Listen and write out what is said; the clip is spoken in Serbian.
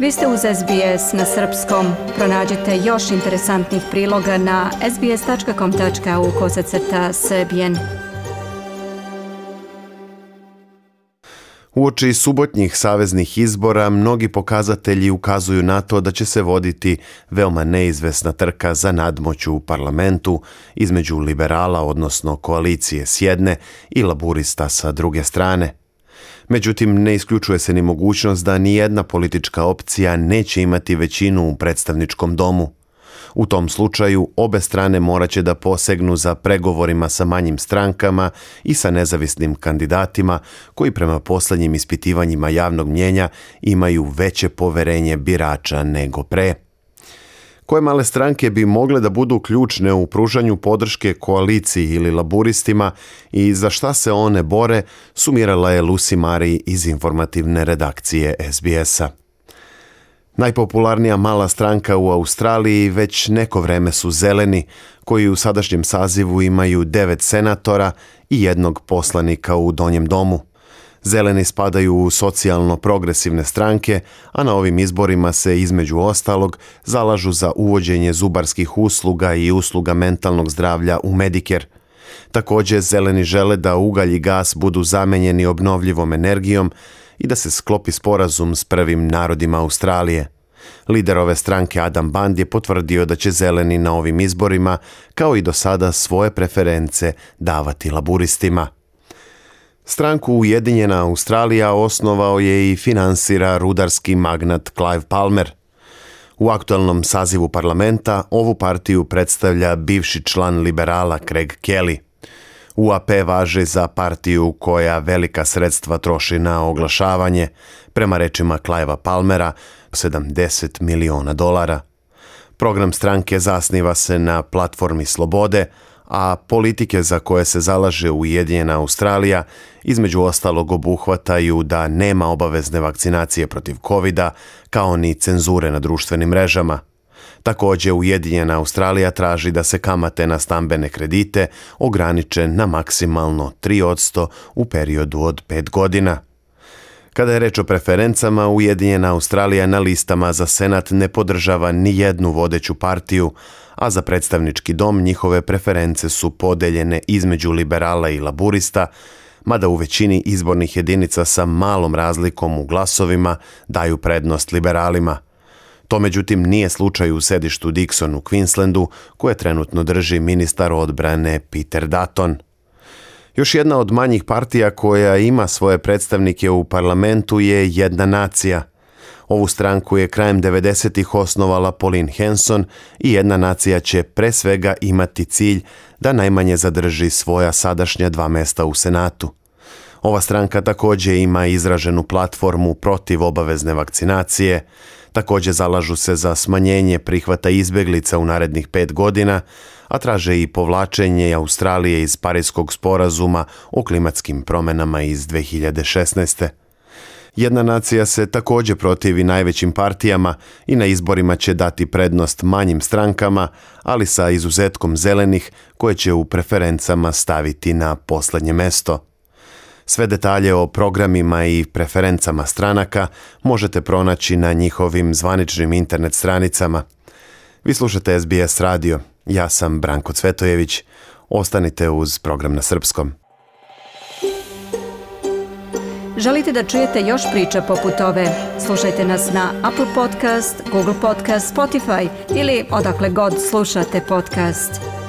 Vi ste uz SBS na srpskom. Pronađite još interesantnih priloga na sbs.com.au kosacrta srbijen. Uoči subotnjih saveznih izbora mnogi pokazatelji ukazuju na to da će se voditi veoma neizvesna trka za nadmoću u parlamentu između liberala, odnosno koalicije s jedne i laburista sa druge strane. Međutim, ne isključuje se ni mogućnost da ni jedna politička opcija neće imati većinu u predstavničkom domu. U tom slučaju obe strane morat će da posegnu za pregovorima sa manjim strankama i sa nezavisnim kandidatima koji prema posljednjim ispitivanjima javnog mjenja imaju veće poverenje birača nego pre. Koje male stranke bi mogle da budu ključne u pružanju podrške koaliciji ili laburistima i za šta se one bore, sumirala je Lucy Mari iz informativne redakcije SBS-a. Najpopularnija mala stranka u Australiji već neko vreme su zeleni, koji u sadašnjem sazivu imaju devet senatora i jednog poslanika u Donjem domu. Zeleni spadaju u socijalno progresivne stranke, a na ovim izborima se između ostalog zalažu za uvođenje zubarskih usluga i usluga mentalnog zdravlja u Medicare. Također zeleni žele da ugalj i gas budu zamenjeni obnovljivom energijom i da se sklopi sporazum s prvim narodima Australije. Lider ove stranke Adam Band je potvrdio da će zeleni na ovim izborima, kao i do sada, svoje preference davati laburistima. Stranku Ujedinjena Australija osnovao je i finansira rudarski magnat Clive Palmer. U aktualnom sazivu parlamenta ovu partiju predstavlja bivši član liberala Craig Kelly. UAP važe za partiju koja velika sredstva troši na oglašavanje, prema rečima Clive'a Palmera, 70 miliona dolara. Program stranke zasniva se na platformi slobode – a politike za koje se zalaže Ujedinjena Australija između ostalog obuhvataju da nema obavezne vakcinacije protiv covid kao ni cenzure na društvenim mrežama. Također Ujedinjena Australija traži da se kamate na stambene kredite ograniče na maksimalno 3% u periodu od 5 godina. Kada je reč o preferencama, Ujedinjena Australija na listama za Senat ne podržava ni jednu vodeću partiju, a za predstavnički dom njihove preference su podeljene između liberala i laburista, mada u većini izbornih jedinica sa malom razlikom u glasovima daju prednost liberalima. To međutim nije slučaj u sedištu Dixon u Queenslandu, koje trenutno drži ministar odbrane Peter Dutton. Još jedna od manjih partija koja ima svoje predstavnike u parlamentu je Jedna nacija. Ovu stranku je krajem 90-ih osnovala Pauline Henson i Jedna nacija će pre svega imati cilj da najmanje zadrži svoja sadašnja dva mesta u Senatu. Ova stranka također ima izraženu platformu protiv obavezne vakcinacije, Također zalažu se za smanjenje prihvata izbjeglica u narednih pet godina, a traže i povlačenje Australije iz Parijskog sporazuma o klimatskim promjenama iz 2016. Jedna nacija se također protivi najvećim partijama i na izborima će dati prednost manjim strankama, ali sa izuzetkom zelenih koje će u preferencama staviti na poslednje mesto. Sve detalje o programima i preferencama stranaka možete pronaći na njihovim zvaničnim internet stranicama. Vi slušate SBS radio. Ja sam Branko Cvetojević. Ostanite uz program na srpskom. Želite da čujete još priča poput ove? Slušajte nas na Apple Podcast, Google Podcast, Spotify ili odakle god slušate podcast.